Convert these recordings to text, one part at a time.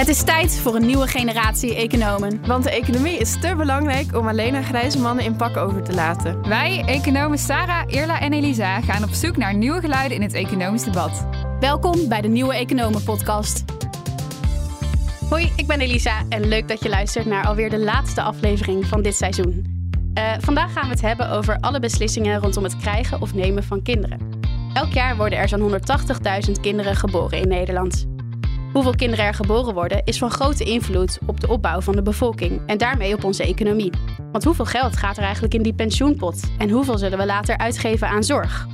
Het is tijd voor een nieuwe generatie economen. Want de economie is te belangrijk om alleen aan grijze mannen in pak over te laten. Wij, economen Sarah, Irla en Elisa, gaan op zoek naar nieuwe geluiden in het economisch debat. Welkom bij de Nieuwe Economen Podcast. Hoi, ik ben Elisa en leuk dat je luistert naar alweer de laatste aflevering van dit seizoen. Uh, vandaag gaan we het hebben over alle beslissingen rondom het krijgen of nemen van kinderen. Elk jaar worden er zo'n 180.000 kinderen geboren in Nederland. Hoeveel kinderen er geboren worden is van grote invloed op de opbouw van de bevolking en daarmee op onze economie. Want hoeveel geld gaat er eigenlijk in die pensioenpot en hoeveel zullen we later uitgeven aan zorg?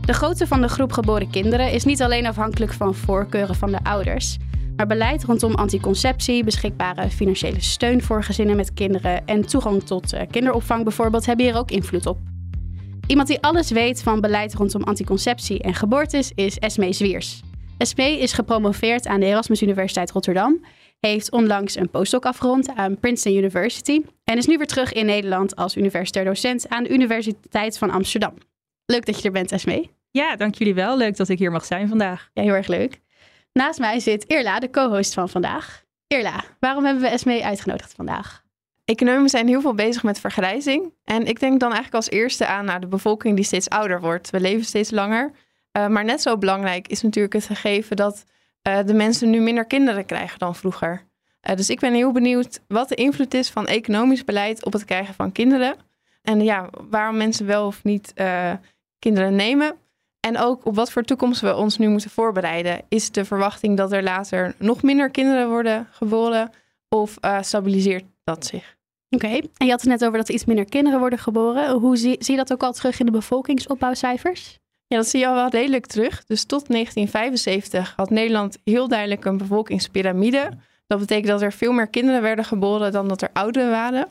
De grootte van de groep geboren kinderen is niet alleen afhankelijk van voorkeuren van de ouders, maar beleid rondom anticonceptie, beschikbare financiële steun voor gezinnen met kinderen en toegang tot eh, kinderopvang bijvoorbeeld hebben hier ook invloed op. Iemand die alles weet van beleid rondom anticonceptie en geboortes is Esme Zwiers. Esme is gepromoveerd aan de Erasmus Universiteit Rotterdam, heeft onlangs een postdoc afgerond aan Princeton University en is nu weer terug in Nederland als universitair docent aan de Universiteit van Amsterdam. Leuk dat je er bent, Esme. Ja, dank jullie wel. Leuk dat ik hier mag zijn vandaag. Ja, heel erg leuk. Naast mij zit Irla, de co-host van vandaag. Irla, waarom hebben we Esme uitgenodigd vandaag? Economen zijn heel veel bezig met vergrijzing. En ik denk dan eigenlijk als eerste aan naar de bevolking die steeds ouder wordt. We leven steeds langer. Uh, maar net zo belangrijk is natuurlijk het gegeven dat uh, de mensen nu minder kinderen krijgen dan vroeger. Uh, dus ik ben heel benieuwd wat de invloed is van economisch beleid op het krijgen van kinderen. En ja, waarom mensen wel of niet kinderen nemen. En ook op wat voor toekomst we ons nu moeten voorbereiden. Is de verwachting dat er later nog minder kinderen worden geboren? Of stabiliseert dat zich? Oké, en je had het net over dat er iets minder kinderen worden geboren. Hoe zie, zie je dat ook al terug in de bevolkingsopbouwcijfers? Ja, dat zie je al wel redelijk terug. Dus tot 1975 had Nederland heel duidelijk een bevolkingspyramide. Dat betekent dat er veel meer kinderen werden geboren dan dat er ouderen waren.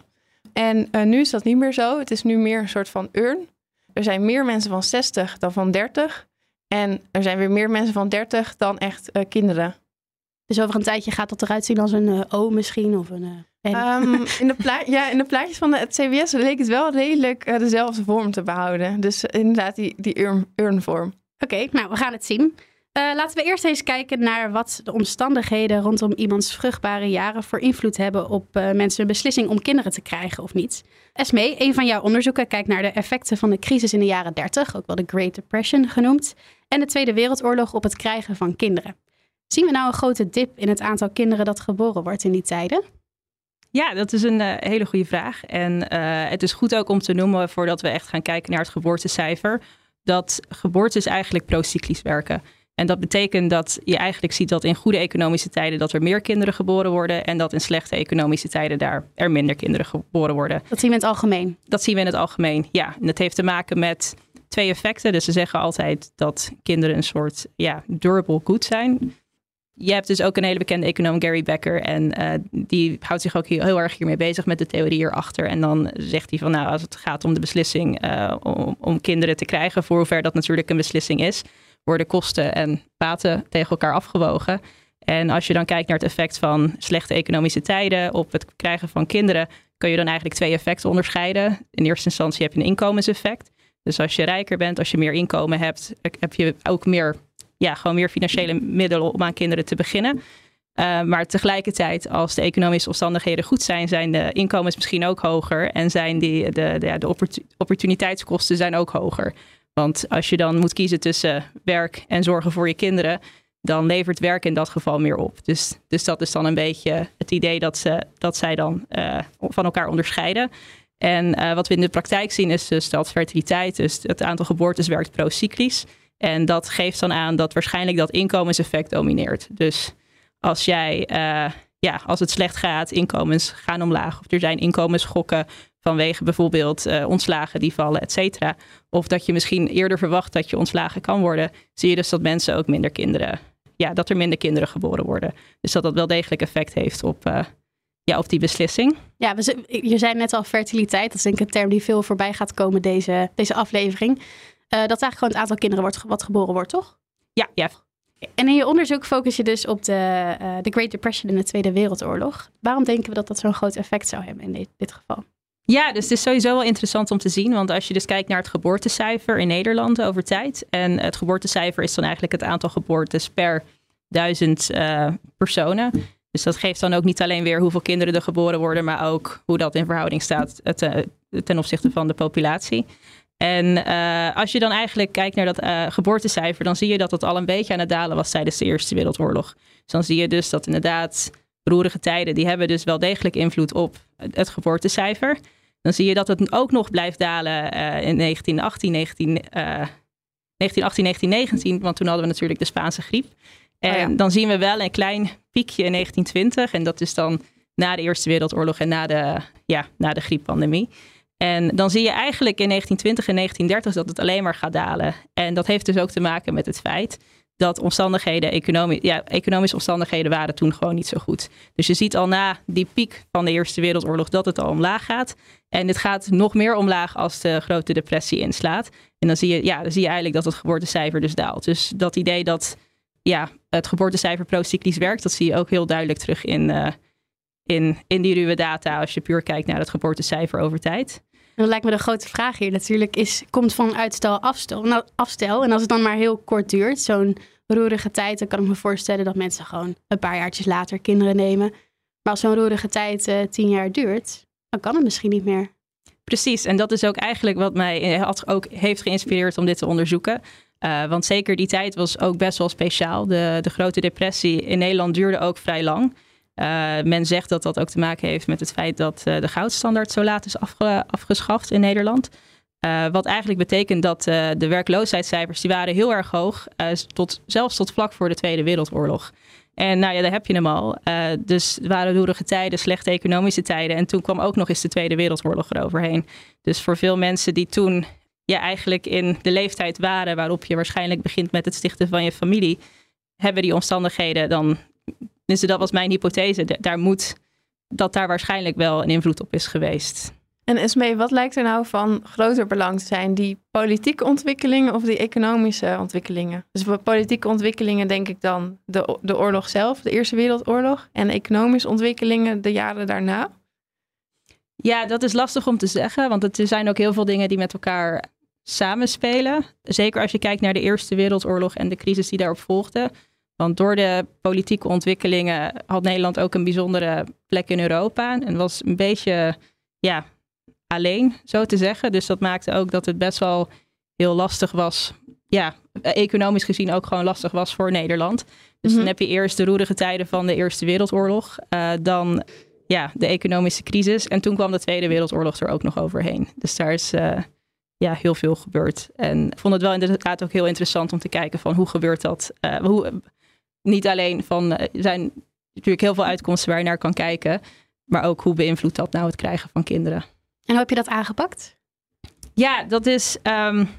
En uh, nu is dat niet meer zo. Het is nu meer een soort van urn. Er zijn meer mensen van 60 dan van 30. En er zijn weer meer mensen van 30 dan echt uh, kinderen. Dus over een tijdje gaat dat eruit zien als een uh, O misschien? Of een, um, in, de ja, in de plaatjes van de, het CBS leek het wel redelijk uh, dezelfde vorm te behouden. Dus inderdaad die, die urn, urnvorm. Oké, okay, nou we gaan het zien. laten we eerst eens kijken naar wat de omstandigheden rondom iemands vruchtbare jaren voor invloed hebben op mensen een beslissing om kinderen te krijgen of niet. Esme, een van jouw onderzoeken kijkt naar de effecten van de crisis in de jaren 30, ook wel de Great Depression genoemd, en de Tweede Wereldoorlog op het krijgen van kinderen. Zien we nou een grote dip in het aantal kinderen dat geboren wordt in die tijden? Ja, dat is een uh, hele goede vraag. En uh, het is goed ook om te noemen, voordat we echt gaan kijken naar het geboortecijfer, dat geboortes eigenlijk procyclisch werken. En dat betekent dat je eigenlijk ziet dat in goede economische tijden dat er meer kinderen geboren worden en dat in slechte economische tijden daar er minder kinderen geboren worden. Dat zien we in het algemeen? Dat zien we in het algemeen, ja. En dat heeft te maken met twee effecten. Dus ze zeggen altijd dat kinderen een soort ja, durable good zijn je hebt dus ook een hele bekende econoom, Gary Becker. En uh, die houdt zich ook heel, heel, erg hiermee bezig met de theorie hierachter. En dan zegt hij van, nou, als het gaat om de beslissing uh, om, om, kinderen te krijgen, voor hoever dat natuurlijk een beslissing is, worden kosten en baten tegen elkaar afgewogen. En als je dan kijkt naar het effect van slechte economische tijden op het krijgen van kinderen, kun je dan eigenlijk twee effecten onderscheiden. In eerste instantie heb je een inkomenseffect. Dus als je rijker bent, als je meer inkomen hebt, heb je ook meer ja, gewoon meer financiële middelen om aan kinderen te beginnen. Uh, maar tegelijkertijd, als de economische omstandigheden goed zijn, zijn de inkomens misschien ook hoger en zijn die, de, de, de opportuniteitskosten zijn ook hoger. Want als je dan moet kiezen tussen werk en zorgen voor je kinderen, dan levert werk in dat geval meer op. Dus, dus dat is dan een beetje het idee dat, ze, dat zij dan uh, van elkaar onderscheiden. En uh, wat we in de praktijk zien is dus dat fertiliteit, dus het aantal geboortes werkt procyclisch. En dat geeft dan aan dat waarschijnlijk dat inkomenseffect domineert. Dus als jij, uh, ja, als het slecht gaat, inkomens gaan omlaag. Of er zijn inkomensschokken vanwege bijvoorbeeld uh, ontslagen die vallen, et cetera. Of dat je misschien eerder verwacht dat je ontslagen kan worden. Zie je dus dat mensen ook minder kinderen, ja, dat er minder kinderen geboren worden. Dus dat dat wel degelijk effect heeft op, uh, ja, op die beslissing. Ja, je zei net al fertiliteit. Dat is denk ik een term die veel voorbij gaat komen deze, deze aflevering. Uh, dat eigenlijk gewoon het aantal kinderen wordt, wat geboren wordt, toch? Ja, ja. En in je onderzoek focus je dus op de, uh, de Great Depression in de Tweede Wereldoorlog. Waarom denken we dat dat zo'n groot effect zou hebben in dit, dit geval? Ja, dus het is sowieso wel interessant om te zien. Want als je dus kijkt naar het geboortecijfer in Nederland over tijd. En het geboortecijfer is dan eigenlijk het aantal geboortes per duizend uh, personen. Dus dat geeft dan ook niet alleen weer hoeveel kinderen er geboren worden, maar ook hoe dat in verhouding staat ten, ten opzichte van de populatie. En uh, als je dan eigenlijk kijkt naar dat uh, geboortecijfer, dan zie je dat het al een beetje aan het dalen was tijdens de Eerste Wereldoorlog. Dus dan zie je dus dat inderdaad roerige tijden, die hebben dus wel degelijk invloed op het geboortecijfer. Dan zie je dat het ook nog blijft dalen uh, in 1918, 19, 1918, 1919, want toen hadden we natuurlijk de Spaanse griep. En oh ja. dan zien we wel een klein piekje in 1920 en dat is dan na de Eerste Wereldoorlog en na de, ja, na de grieppandemie. En dan zie je eigenlijk in 1920 en 1930 dat het alleen maar gaat dalen. En dat heeft dus ook te maken met het feit dat omstandigheden, economisch, ja, economische omstandigheden waren toen gewoon niet zo goed. Dus je ziet al na die piek van de Eerste Wereldoorlog dat het al omlaag gaat. En het gaat nog meer omlaag als de grote depressie inslaat. En dan zie je, ja, dan zie je eigenlijk dat het geboortecijfer dus daalt. Dus dat idee dat ja, het geboortecijfer procyclisch werkt, dat zie je ook heel duidelijk terug in, uh, in, in die ruwe data als je puur kijkt naar het geboortecijfer over tijd. Dat lijkt me de grote vraag hier natuurlijk is, komt van uitstel afstel, nou, afstel. En als het dan maar heel kort duurt, zo'n roerige tijd, dan kan ik me voorstellen dat mensen gewoon een paar jaartjes later kinderen nemen. Maar als zo'n roerige tijd uh, tien jaar duurt, dan kan het misschien niet meer. Precies, en dat is ook eigenlijk wat mij eh, ook heeft geïnspireerd om dit te onderzoeken. Uh, want zeker die tijd was ook best wel speciaal. De, de grote depressie in Nederland duurde ook vrij lang. Uh, men zegt dat dat ook te maken heeft met het feit dat uh, de goudstandaard zo laat is afge afgeschaft in Nederland. Uh, wat eigenlijk betekent dat de werkloosheidscijfers die waren heel erg hoog, tot, zelfs tot vlak voor de Tweede Wereldoorlog. En nou ja, daar heb je hem al. dus waren roerige tijden, slechte economische tijden. En toen kwam ook nog eens de Tweede Wereldoorlog eroverheen. Dus voor veel mensen die toen ja, eigenlijk in de leeftijd waren waarop je waarschijnlijk begint met het stichten van je familie, hebben die omstandigheden dan dus dat was mijn hypothese. Daar moet, dat daar waarschijnlijk wel een invloed op is geweest. En Esmee, wat lijkt er nou van groter belang te zijn? Die politieke ontwikkelingen of die economische ontwikkelingen? Dus voor politieke ontwikkelingen denk ik dan de, de oorlog zelf, de Eerste Wereldoorlog. En economische ontwikkelingen de jaren daarna? Ja, dat is lastig om te zeggen, want er zijn ook heel veel dingen die met elkaar samenspelen. Zeker als je kijkt naar de Eerste Wereldoorlog en de crisis die daarop volgde. Want door de politieke ontwikkelingen had Nederland ook een bijzondere plek in Europa. En was een beetje ja, alleen, zo te zeggen. Dus dat maakte ook dat het best wel heel lastig was. Ja, economisch gezien ook gewoon lastig was voor Nederland. Dus dan mhm. heb je eerst de roerige tijden van de Eerste Wereldoorlog. Uh, dan ja, de economische crisis. En toen kwam de Tweede Wereldoorlog er ook nog overheen. Dus daar is uh, ja, heel veel gebeurd. En ik vond het wel inderdaad ook heel interessant om te kijken van hoe gebeurt dat? Uh, hoe, niet alleen van, eh, er zijn natuurlijk heel veel uitkomsten waar je naar kan kijken, maar ook hoe beïnvloedt dat nou het krijgen van kinderen. En hoe heb je dat aangepakt? Ja, dat is, um,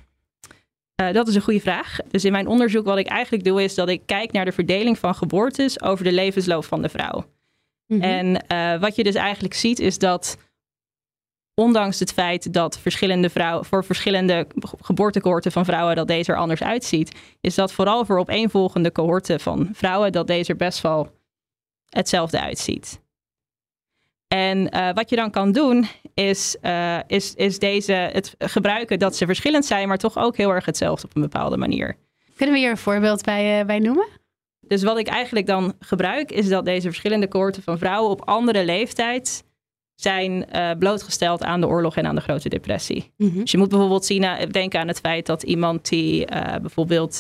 uh, dat is een goede vraag. Dus in mijn onderzoek wat ik eigenlijk doe is dat ik kijk naar de verdeling van geboortes over de levensloop van de vrouw. Mm -hmm. En uh, wat je dus eigenlijk ziet is dat ondanks het feit dat verschillende vrouwen, voor verschillende geboortecohorten van vrouwen, dat deze er anders uitziet, is dat vooral voor opeenvolgende cohorten van vrouwen, dat deze er best wel hetzelfde uitziet. En uh, wat je dan kan doen, is, uh, is, is deze, het gebruiken dat ze verschillend zijn, maar toch ook heel erg hetzelfde op een bepaalde manier. Kunnen we hier een voorbeeld bij, uh, bij noemen? Dus wat ik eigenlijk dan gebruik, is dat deze verschillende cohorten van vrouwen op andere leeftijd zijn uh, blootgesteld aan de oorlog en aan de grote depressie. Mm -hmm. Dus je moet bijvoorbeeld zien, uh, denken aan het feit dat iemand die uh, bijvoorbeeld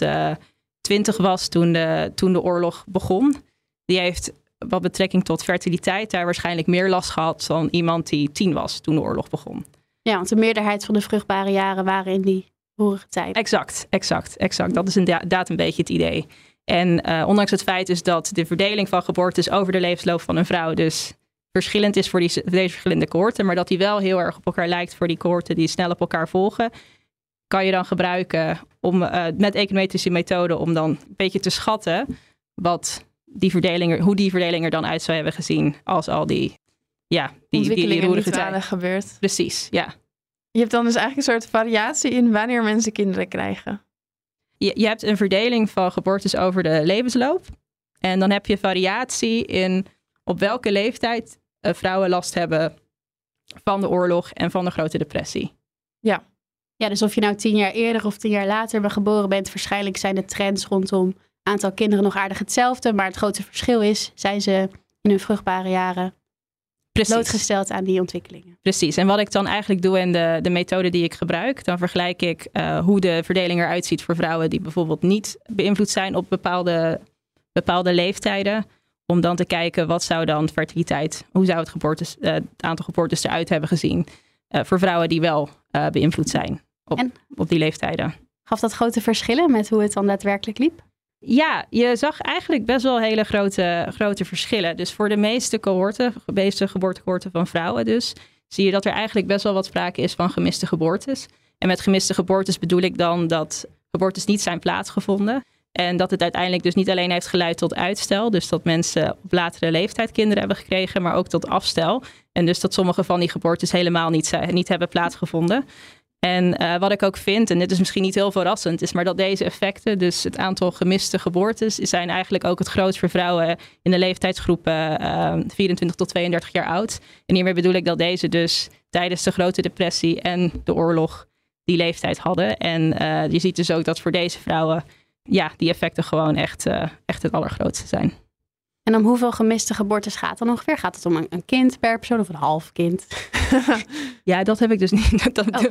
twintig was toen de, toen de oorlog begon, die heeft wat betrekking tot fertiliteit daar waarschijnlijk meer last gehad dan iemand die tien was toen de oorlog begon. Ja, want de meerderheid van de vruchtbare jaren waren in die roerige tijd. Exact, exact, exact. Dat is inderdaad een beetje het idee. En ondanks het feit is dat de verdeling van geboortes over de levensloop van een vrouw dus verschillend is voor, die, deze verschillende cohorten, maar dat die wel heel erg op elkaar lijkt voor die cohorten die snel op elkaar volgen, kan je dan gebruiken om uh, met econometrische methoden om dan een beetje te schatten wat die verdeling er, hoe die verdeling er dan uit zou hebben gezien als al die, ja, die, die, die roerige tijd gebeurt. Precies, ja. Je hebt dan dus eigenlijk een soort variatie in wanneer mensen kinderen krijgen. Je, je hebt een verdeling van geboortes over de levensloop. En dan heb je variatie in op welke leeftijd vrouwen last hebben van de oorlog en van de grote depressie. Ja. Ja, dus of je nou tien jaar eerder of tien jaar later geboren bent, waarschijnlijk zijn de trends rondom aantal kinderen nog aardig hetzelfde. Maar het grote verschil is, zijn ze in hun vruchtbare jaren Precies. blootgesteld aan die ontwikkelingen. Precies. En wat ik dan eigenlijk doe in de, de methode die ik gebruik, dan vergelijk ik uh, hoe de verdeling eruit ziet voor vrouwen die bijvoorbeeld niet beïnvloed zijn op bepaalde, bepaalde leeftijden. Om dan te kijken wat zou dan fertiliteit, hoe zou het, geboortes, uh, het aantal geboortes eruit hebben gezien uh, voor vrouwen die wel beïnvloed zijn op, en, op die leeftijden. Gaf dat grote verschillen met hoe het dan daadwerkelijk liep? Ja, je zag eigenlijk best wel hele grote, grote verschillen. Dus voor de meeste cohorten, de meeste geboortecohorten van vrouwen dus, zie je dat er eigenlijk best wel wat sprake is van gemiste geboortes. En met gemiste geboortes bedoel ik dan dat geboortes niet zijn plaatsgevonden. En dat het uiteindelijk dus niet alleen heeft geleid tot uitstel. Dus dat mensen op latere leeftijd kinderen hebben gekregen, maar ook tot afstel. En dus dat sommige van die geboortes helemaal niet, niet hebben plaatsgevonden. En uh, wat ik ook vind, en dit is misschien niet heel verrassend, is maar dat deze effecten, dus het aantal gemiste geboortes, zijn eigenlijk ook het grootst voor vrouwen in de leeftijdsgroepen uh, 24 tot 32 jaar oud. En hiermee bedoel ik dat deze dus tijdens de Grote Depressie en de oorlog die leeftijd hadden. En uh, je ziet dus ook dat voor deze vrouwen, ja, die effecten gewoon echt, uh, echt het allergrootste zijn. En om hoeveel gemiste geboortes gaat dan ongeveer? Gaat het om een, een kind per persoon of een half kind? ja, dat heb ik dus niet. Dat, oh.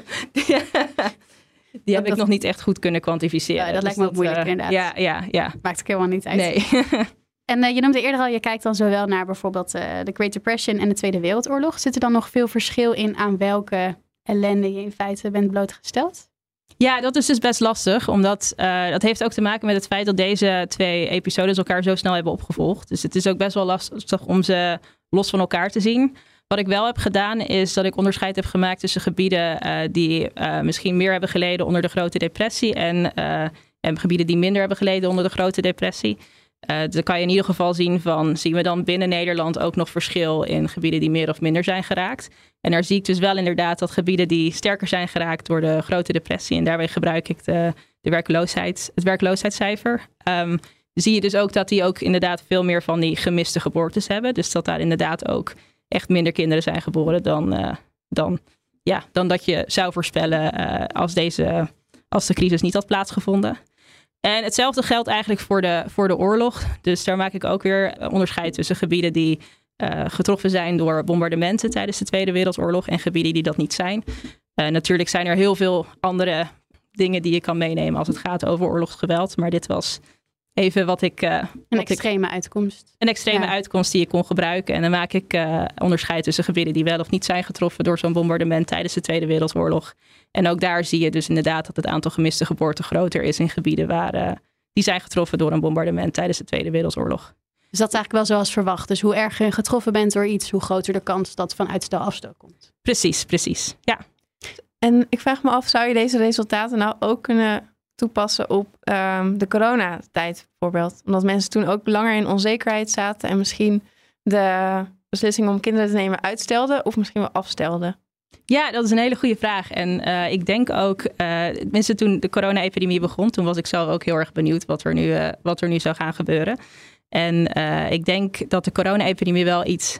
Die heb dat, ik nog niet echt goed kunnen kwantificeren. Ja, dat lijkt me ook moeilijk uh, inderdaad. Ja, ja, ja. Maakt ook helemaal niet uit. Nee. en uh, je noemde eerder al, je kijkt dan zowel naar bijvoorbeeld de Great Depression en de Tweede Wereldoorlog. Zit er dan nog veel verschil in aan welke ellende je in feite bent blootgesteld? Ja, dat is dus best lastig, omdat uh, dat heeft ook te maken met het feit dat deze twee episodes elkaar zo snel hebben opgevolgd. Dus het is ook best wel lastig om ze los van elkaar te zien. Wat ik wel heb gedaan is dat ik onderscheid heb gemaakt tussen gebieden uh, die uh, misschien meer hebben geleden onder de grote depressie en, en gebieden die minder hebben geleden onder de grote depressie. Uh, dan kan je in ieder geval zien van, zien we dan binnen Nederland ook nog verschil in gebieden die meer of minder zijn geraakt. En daar zie ik dus wel inderdaad dat gebieden die sterker zijn geraakt door de grote depressie. En daarbij gebruik ik de, de werkloosheid, het werkloosheidscijfer. Um, zie je dus ook dat die ook inderdaad veel meer van die gemiste geboortes hebben. Dus dat daar inderdaad ook echt minder kinderen zijn geboren dan, uh, dan, ja, dan dat je zou voorspellen uh, als, deze, als de crisis niet had plaatsgevonden. En hetzelfde geldt eigenlijk voor de, voor de oorlog. Dus daar maak ik ook weer onderscheid tussen gebieden die uh, getroffen zijn door bombardementen tijdens de Tweede Wereldoorlog en gebieden die dat niet zijn. Uh, natuurlijk zijn er heel veel andere dingen die je kan meenemen als het gaat over oorlogsgeweld. Maar dit was even wat ik. Uh, een wat extreme ik, uitkomst. Een extreme ja. uitkomst die je kon gebruiken. En dan maak ik uh, onderscheid tussen gebieden die wel of niet zijn getroffen door zo'n bombardement tijdens de Tweede Wereldoorlog. En ook daar zie je dus inderdaad dat het aantal gemiste geboorten groter is in gebieden waar, uh, die zijn getroffen door een bombardement tijdens de Tweede Wereldoorlog. Dus dat is eigenlijk wel zoals verwacht. Dus hoe erger je getroffen bent door iets, hoe groter de kans dat van uitstel afstel komt. Precies, precies. Ja. En ik vraag me af, zou je deze resultaten nou ook kunnen toepassen op um, de coronatijd bijvoorbeeld? Omdat mensen toen ook langer in onzekerheid zaten en misschien de beslissing om kinderen te nemen uitstelden of misschien wel afstelden. Ja, dat is een hele goede vraag. En uh, ik denk ook, uh, tenminste toen de corona-epidemie begon, toen was ik zelf ook heel erg benieuwd wat er nu, uh, wat er nu zou gaan gebeuren. En ik denk dat de corona-epidemie wel iets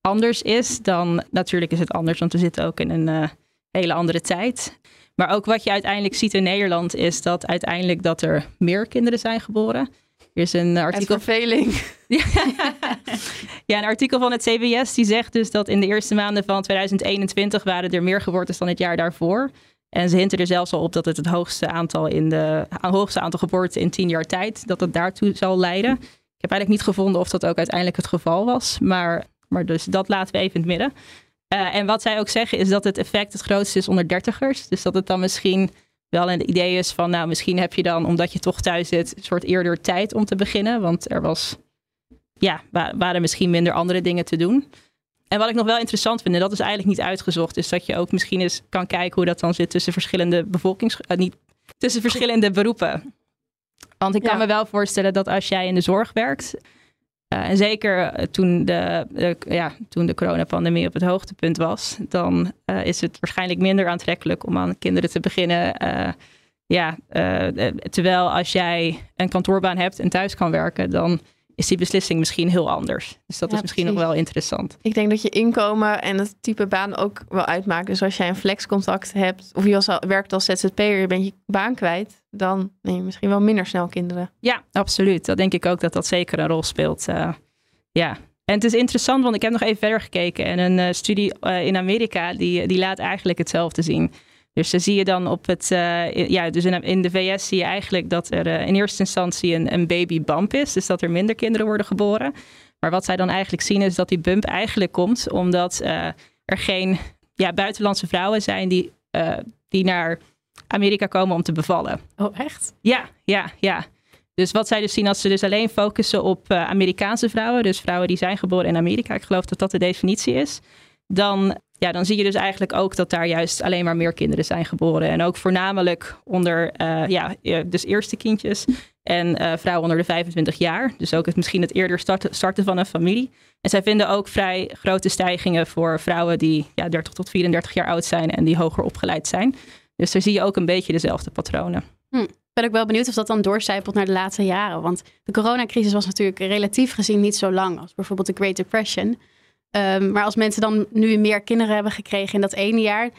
anders is dan, natuurlijk is het anders, want we zitten ook in een hele andere tijd. Maar ook wat je uiteindelijk ziet in Nederland is dat uiteindelijk dat er meer kinderen zijn geboren. Er is een artikel. verveling. ja, een artikel van het CBS die zegt dus dat in de eerste maanden van 2021 waren er meer geboortes dan het jaar daarvoor. En ze hinten er zelfs al op dat het het hoogste aantal in de hoogste aantal geboorten in tien jaar tijd dat het daartoe zal leiden. Ik heb eigenlijk niet gevonden of dat ook uiteindelijk het geval was, maar, maar dus dat laten we even in het midden. Uh, en wat zij ook zeggen is dat het effect het grootste is onder dertigers. Dus dat het dan misschien wel een idee is van, nou, misschien heb je dan, omdat je toch thuis zit, een soort eerder tijd om te beginnen. Want er was, ja, waren misschien minder andere dingen te doen. En wat ik nog wel interessant vind, en dat is eigenlijk niet uitgezocht, is dat je ook misschien eens kan kijken hoe dat dan zit tussen verschillende bevolkings, uh, niet, tussen verschillende beroepen. Want ik kan ja. me wel voorstellen dat als jij in de zorg werkt, en zeker toen de, ja, toen de coronapandemie op het hoogtepunt was, dan uh, is het waarschijnlijk minder aantrekkelijk om aan kinderen te beginnen. Ja, terwijl als jij een kantoorbaan hebt en thuis kan werken, dan is die beslissing misschien heel anders. Dus dat ja, is misschien precies. nog wel interessant. Ik denk dat je inkomen en het type baan ook wel uitmaakt. Dus als jij een flexcontact hebt of je als, werkt als ZZP'er, je bent je baan kwijt, dan neem je misschien wel minder snel kinderen. Ja, absoluut. Dat denk ik ook dat dat zeker een rol speelt. Uh, ja, En het is interessant, want ik heb nog even verder gekeken. En een uh, studie uh, in Amerika, die, die laat eigenlijk hetzelfde zien. Dus dan zie je dan op het, uh, ja, dus in, in, de VS zie je eigenlijk dat er in eerste instantie een, een baby bump is. Dus dat er minder kinderen worden geboren. Maar wat zij dan eigenlijk zien is dat die bump eigenlijk komt omdat er geen ja, buitenlandse vrouwen zijn die, die naar Amerika komen om te bevallen. Oh, echt? Ja, ja, ja. Dus wat zij dus zien als ze dus alleen focussen op Amerikaanse vrouwen, dus vrouwen die zijn geboren in Amerika, ik geloof dat dat de definitie is, dan, ja, dan zie je dus eigenlijk ook dat daar juist alleen maar meer kinderen zijn geboren. En ook voornamelijk onder, uh, ja, dus eerste kindjes en uh, vrouwen onder de 25 jaar. Dus ook het, misschien het eerder starten, starten van een familie. En zij vinden ook vrij grote stijgingen voor vrouwen die ja, 30 tot 34 jaar oud zijn en die hoger opgeleid zijn. Dus daar zie je ook een beetje dezelfde patronen. Hm. Ben ik wel benieuwd of dat dan doorcijpelt naar de laatste jaren. Want de coronacrisis was natuurlijk relatief gezien niet zo lang als bijvoorbeeld de Great Depression. Um, maar als mensen dan nu meer kinderen hebben gekregen in dat ene jaar,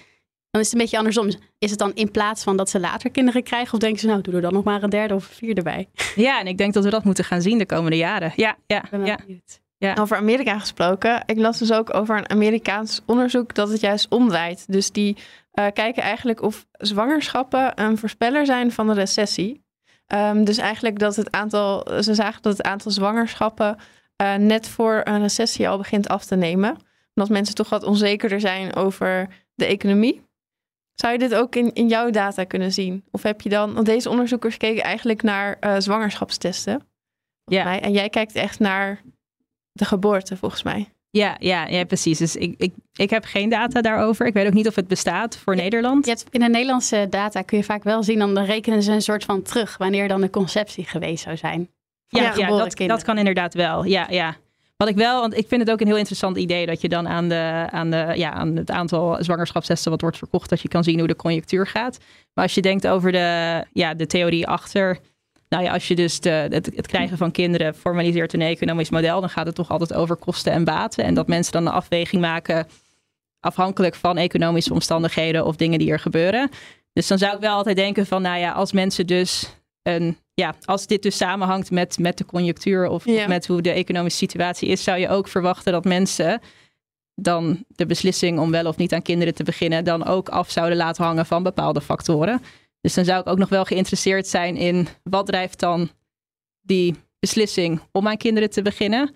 dan is het een beetje andersom. Is het dan in plaats van dat ze later kinderen krijgen, of denken ze nou, doe er dan nog maar een derde of een vierde bij? Ja, en ik denk dat we dat moeten gaan zien de komende jaren. Ja, ja, ja. Ja. Over Amerika gesproken. Ik las dus ook over een Amerikaans onderzoek dat het juist omdraait. Dus die uh, kijken eigenlijk of zwangerschappen een voorspeller zijn van de recessie. Um, dus eigenlijk dat het aantal, ze zagen dat het aantal zwangerschappen uh, net voor een recessie al begint af te nemen. Omdat mensen toch wat onzekerder zijn over de economie. Zou je dit ook in, in jouw data kunnen zien? Of heb je dan, want deze onderzoekers keken eigenlijk naar uh, zwangerschapstesten. Ja. Mij, en jij kijkt echt naar de geboorte, volgens mij. Ja, ja, ja, precies. Dus ik, ik, ik heb geen data daarover. Ik weet ook niet of het bestaat voor Nederland. In de Nederlandse data kun je vaak wel zien, dan rekenen ze een soort van terug wanneer dan de conceptie geweest zou zijn. Ja, ja dat, dat kan inderdaad wel. Ja, ja. Wat ik wel, want ik vind het ook een heel interessant idee dat je dan aan, de, aan, de, ja, aan het aantal zwangerschapstesten wat wordt verkocht, dat je kan zien hoe de conjunctuur gaat. Maar als je denkt over de, ja, de theorie achter nou ja, als je dus de, het, het, krijgen van kinderen formaliseert in een economisch model, dan gaat het toch altijd over kosten en baten. En dat mensen dan een afweging maken afhankelijk van economische omstandigheden of dingen die er gebeuren. Dus dan zou ik wel altijd denken van, nou ja, als mensen dus een, ja, als dit dus samenhangt met, met de conjunctuur of, of met hoe de economische situatie is, zou je ook verwachten dat mensen dan de beslissing om wel of niet aan kinderen te beginnen, dan ook af zouden laten hangen van bepaalde factoren. Dus dan zou ik ook nog wel geïnteresseerd zijn in wat drijft dan die beslissing om aan kinderen te beginnen.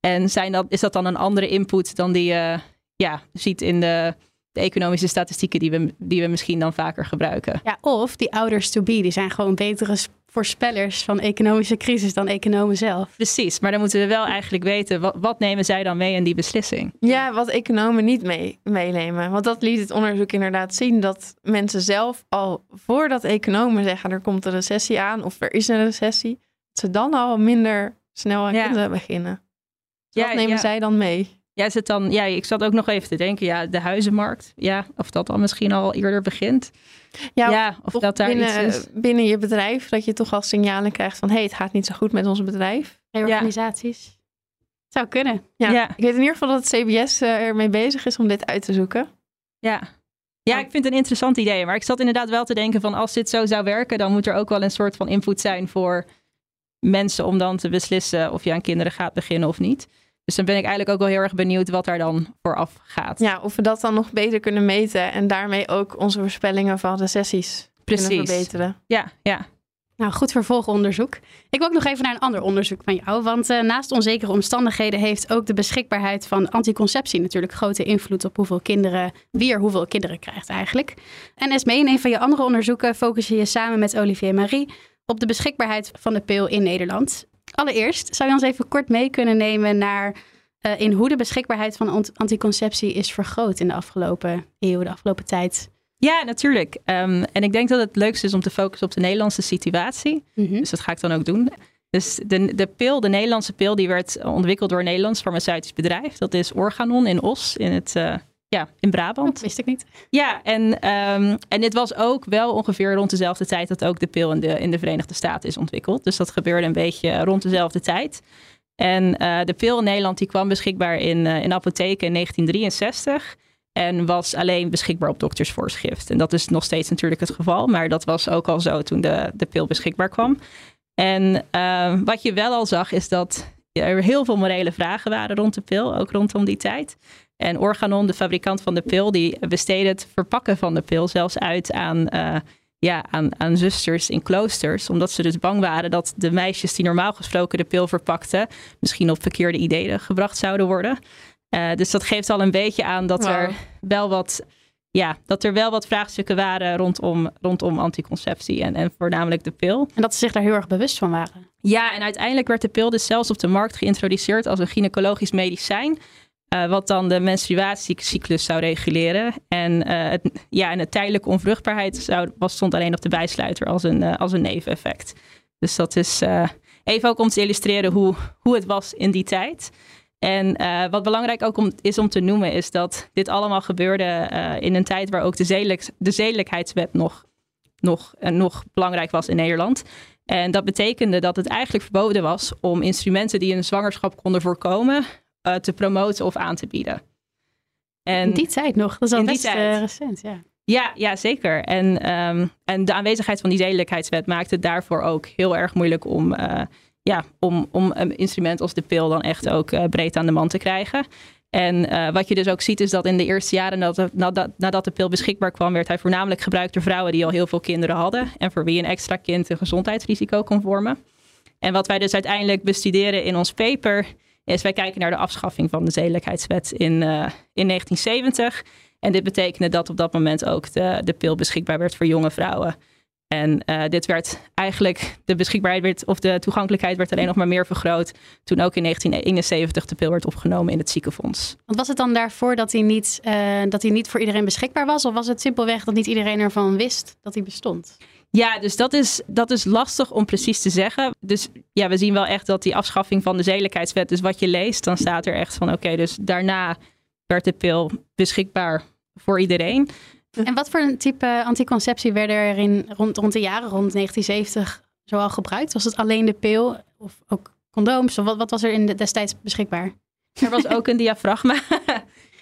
En zijn dat, is dat dan een andere input dan die je ja, ziet in de, de, economische statistieken die we, die we misschien dan vaker gebruiken? Ja, of die ouders to be, die zijn gewoon betere voorspellers van economische crisis dan economen zelf. Precies, maar dan moeten we wel eigenlijk weten, wat, wat nemen zij dan mee in die beslissing? Ja, wat economen niet mee, meenemen. Want dat liet het onderzoek inderdaad zien, dat mensen zelf al voordat economen zeggen er komt een recessie aan of er is een recessie, dat ze dan al minder snel aan ja. kinderen beginnen. Dus wat nemen zij dan mee? Ja, is het dan, ja, ik zat ook nog even te denken, ja, de huizenmarkt, ja, of dat dan misschien al eerder begint. Ja, of, dat daar binnen, iets is. binnen je bedrijf, dat je toch al signalen krijgt van, hé, hey, het gaat niet zo goed met ons bedrijf. Reorganisaties. Ja. Zou kunnen. Ja. ja. Ik weet in ieder geval dat het CBS uh, ermee bezig is om dit uit te zoeken. Ja. Ja, ik vind het een interessant idee. Maar ik zat inderdaad wel te denken van als dit zo zou werken, dan moet er ook wel een soort van input zijn voor mensen om dan te beslissen of je aan kinderen gaat beginnen of niet. Dus dan ben ik eigenlijk ook wel heel erg benieuwd wat daar dan vooraf gaat. Ja, of we dat dan nog beter kunnen meten en daarmee ook onze voorspellingen van recessies Precies. kunnen verbeteren. Ja, ja. Nou, goed vervolgonderzoek. Ik wil ook nog even naar een ander onderzoek van jou. Want uh, naast onzekere omstandigheden heeft ook de beschikbaarheid van anticonceptie natuurlijk grote invloed op hoeveel kinderen, wie er hoeveel kinderen krijgt eigenlijk. En Esme, in een van je andere onderzoeken focus je je samen met Olivier Marie op de beschikbaarheid van de pil in Nederland. Allereerst, zou je ons even kort mee kunnen nemen naar uh, in hoe de beschikbaarheid van anticonceptie is vergroot in de afgelopen eeuw, de afgelopen tijd? Ja, natuurlijk. Um, en ik denk dat het leukste is om te focussen op de Nederlandse situatie. Mm -hmm. Dus dat ga ik dan ook doen. Dus de, de pil, de Nederlandse pil, die werd ontwikkeld door een Nederlands farmaceutisch bedrijf. Dat is Organon in Os, in het uh, ja, in Brabant. Dat wist ik niet. Ja, en, um, en dit was ook wel ongeveer rond dezelfde tijd dat ook de pil in de, in de Verenigde Staten is ontwikkeld. Dus dat gebeurde een beetje rond dezelfde tijd. En uh, de pil in Nederland die kwam beschikbaar in, uh, in apotheken in 1963. En was alleen beschikbaar op doktersvoorschrift. En dat is nog steeds natuurlijk het geval. Maar dat was ook al zo toen de, de pil beschikbaar kwam. En uh, wat je wel al zag is dat er heel veel morele vragen waren rond de pil, ook rondom die tijd. En Organon, de fabrikant van de pil, die besteedde het verpakken van de pil zelfs uit aan, uh, ja, aan, aan zusters in kloosters. Omdat ze dus bang waren dat de meisjes die normaal gesproken de pil verpakten, misschien op verkeerde ideeën gebracht zouden worden. Uh, dus dat geeft al een beetje aan dat wow. er wel wat ja, dat er wel wat vraagstukken waren rondom, rondom anticonceptie en, en voornamelijk de pil. En dat ze zich daar heel erg bewust van waren. Ja, en uiteindelijk werd de pil dus zelfs op de markt geïntroduceerd als een gynaecologisch medicijn. Uh, wat dan de menstruatiecyclus zou reguleren. En, uh, het, ja, en de tijdelijke onvruchtbaarheid zou, was, stond alleen op de bijsluiter als een, uh, als een neveneffect. Dus dat is even ook om te illustreren hoe, hoe het was in die tijd. En wat belangrijk ook om, is om te noemen, is dat dit allemaal gebeurde in een tijd waar ook de, zedelijk, de zedelijkheidswet nog, nog, nog belangrijk was in Nederland. En dat betekende dat het eigenlijk verboden was om instrumenten die een zwangerschap konden voorkomen te promoten of aan te bieden. En in die tijd nog, dat is al best recent, ja. Ja, ja zeker. En, um, en de aanwezigheid van die zedelijkheidswet maakte het daarvoor ook heel erg moeilijk om ja, om, om een instrument als de pil dan echt ook uh, breed aan de man te krijgen. En uh, wat je dus ook ziet is dat in de eerste jaren nadat, nadat, nadat de pil beschikbaar kwam, werd hij voornamelijk gebruikt door vrouwen die al heel veel kinderen hadden en voor wie een extra kind een gezondheidsrisico kon vormen. En wat wij dus uiteindelijk bestuderen in ons paper is wij kijken naar de afschaffing van de zedelijkheidswet in, uh, in 1970. En dit betekende dat op dat moment ook de, de pil beschikbaar werd voor jonge vrouwen. En uh, dit werd eigenlijk, de beschikbaarheid werd, of de toegankelijkheid werd alleen nog maar meer vergroot. toen ook in 1971 de pil werd opgenomen in het ziekenfonds. Want was het dan daarvoor dat hij, niet, uh, dat hij niet voor iedereen beschikbaar was? Of was het simpelweg dat niet iedereen ervan wist dat hij bestond? Ja, dus dat is, dat is lastig om precies te zeggen. Dus ja, we zien wel echt dat die afschaffing van de zedelijkheidswet, dus wat je leest, dan staat er echt van: oké, dus daarna werd de pil beschikbaar voor iedereen. En wat voor een type anticonceptie werden er in, rond, rond de jaren rond 1970 zoal gebruikt? Was het alleen de pil of ook condooms? Of wat, wat was er in de, destijds beschikbaar? Er was ook een diafragma.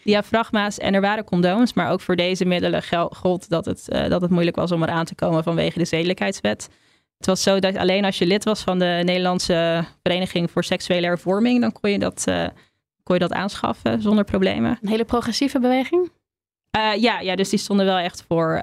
diafragma's en er waren condooms. Maar ook voor deze middelen gold dat het, uh, dat het moeilijk was om eraan te komen vanwege de zedelijkheidswet. Het was zo dat alleen als je lid was van de Nederlandse Vereniging voor Seksuele Hervorming, dan kon je dat, uh, kon je dat aanschaffen zonder problemen. Een hele progressieve beweging? Uh, ja, ja, dus die stonden wel echt voor,